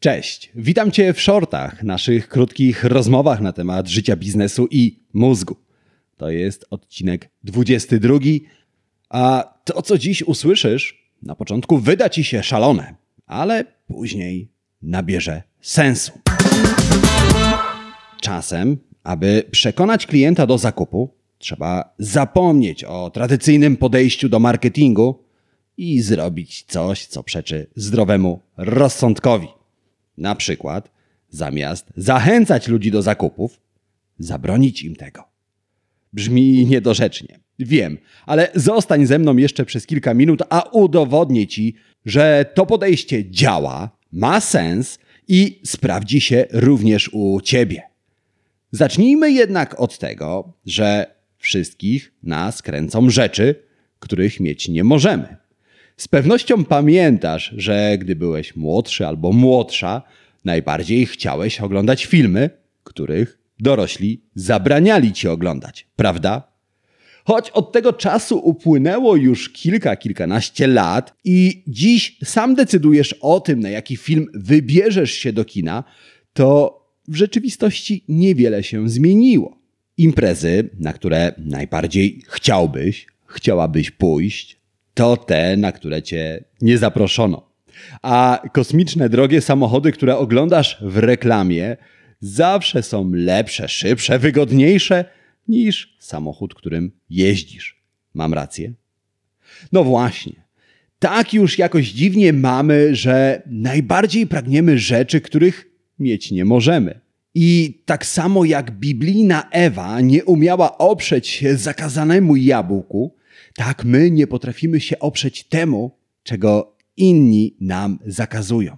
Cześć, witam Cię w shortach, naszych krótkich rozmowach na temat życia biznesu i mózgu. To jest odcinek 22, a to, co dziś usłyszysz, na początku wyda Ci się szalone, ale później nabierze sensu. Czasem, aby przekonać klienta do zakupu, trzeba zapomnieć o tradycyjnym podejściu do marketingu i zrobić coś, co przeczy zdrowemu rozsądkowi. Na przykład, zamiast zachęcać ludzi do zakupów, zabronić im tego. Brzmi niedorzecznie. Wiem, ale zostań ze mną jeszcze przez kilka minut, a udowodnię ci, że to podejście działa, ma sens i sprawdzi się również u ciebie. Zacznijmy jednak od tego, że wszystkich nas kręcą rzeczy, których mieć nie możemy. Z pewnością pamiętasz, że gdy byłeś młodszy albo młodsza, najbardziej chciałeś oglądać filmy, których dorośli zabraniali ci oglądać, prawda? Choć od tego czasu upłynęło już kilka, kilkanaście lat i dziś sam decydujesz o tym, na jaki film wybierzesz się do kina, to w rzeczywistości niewiele się zmieniło. Imprezy, na które najbardziej chciałbyś, chciałabyś pójść, to te, na które cię nie zaproszono. A kosmiczne drogie samochody, które oglądasz w reklamie, zawsze są lepsze, szybsze, wygodniejsze niż samochód, którym jeździsz. Mam rację? No właśnie. Tak już jakoś dziwnie mamy, że najbardziej pragniemy rzeczy, których mieć nie możemy. I tak samo jak biblijna Ewa nie umiała oprzeć się zakazanemu jabłku, tak my nie potrafimy się oprzeć temu, czego inni nam zakazują.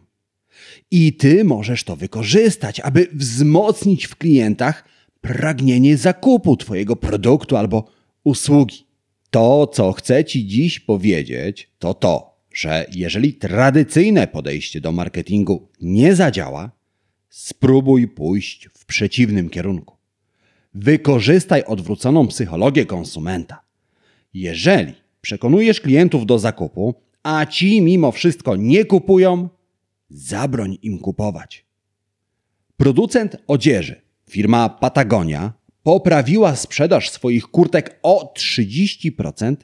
I ty możesz to wykorzystać, aby wzmocnić w klientach pragnienie zakupu Twojego produktu albo usługi. To, co chcę Ci dziś powiedzieć, to to, że jeżeli tradycyjne podejście do marketingu nie zadziała, spróbuj pójść w przeciwnym kierunku. Wykorzystaj odwróconą psychologię konsumenta. Jeżeli przekonujesz klientów do zakupu, a ci mimo wszystko nie kupują, zabroń im kupować. Producent odzieży, firma Patagonia, poprawiła sprzedaż swoich kurtek o 30%,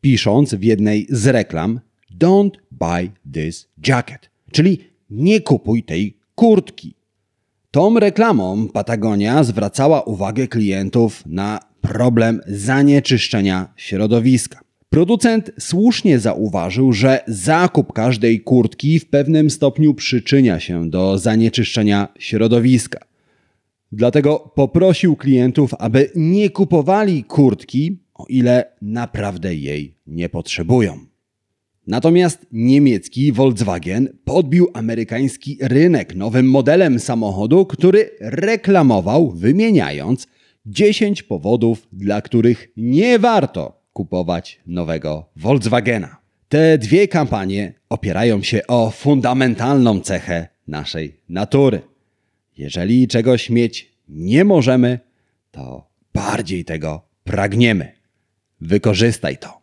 pisząc w jednej z reklam Don't buy this jacket, czyli nie kupuj tej kurtki. Tą reklamą Patagonia zwracała uwagę klientów na problem zanieczyszczenia środowiska. Producent słusznie zauważył, że zakup każdej kurtki w pewnym stopniu przyczynia się do zanieczyszczenia środowiska. Dlatego poprosił klientów, aby nie kupowali kurtki, o ile naprawdę jej nie potrzebują. Natomiast niemiecki Volkswagen podbił amerykański rynek nowym modelem samochodu, który reklamował, wymieniając 10 powodów, dla których nie warto kupować nowego Volkswagena. Te dwie kampanie opierają się o fundamentalną cechę naszej natury. Jeżeli czegoś mieć nie możemy, to bardziej tego pragniemy. Wykorzystaj to.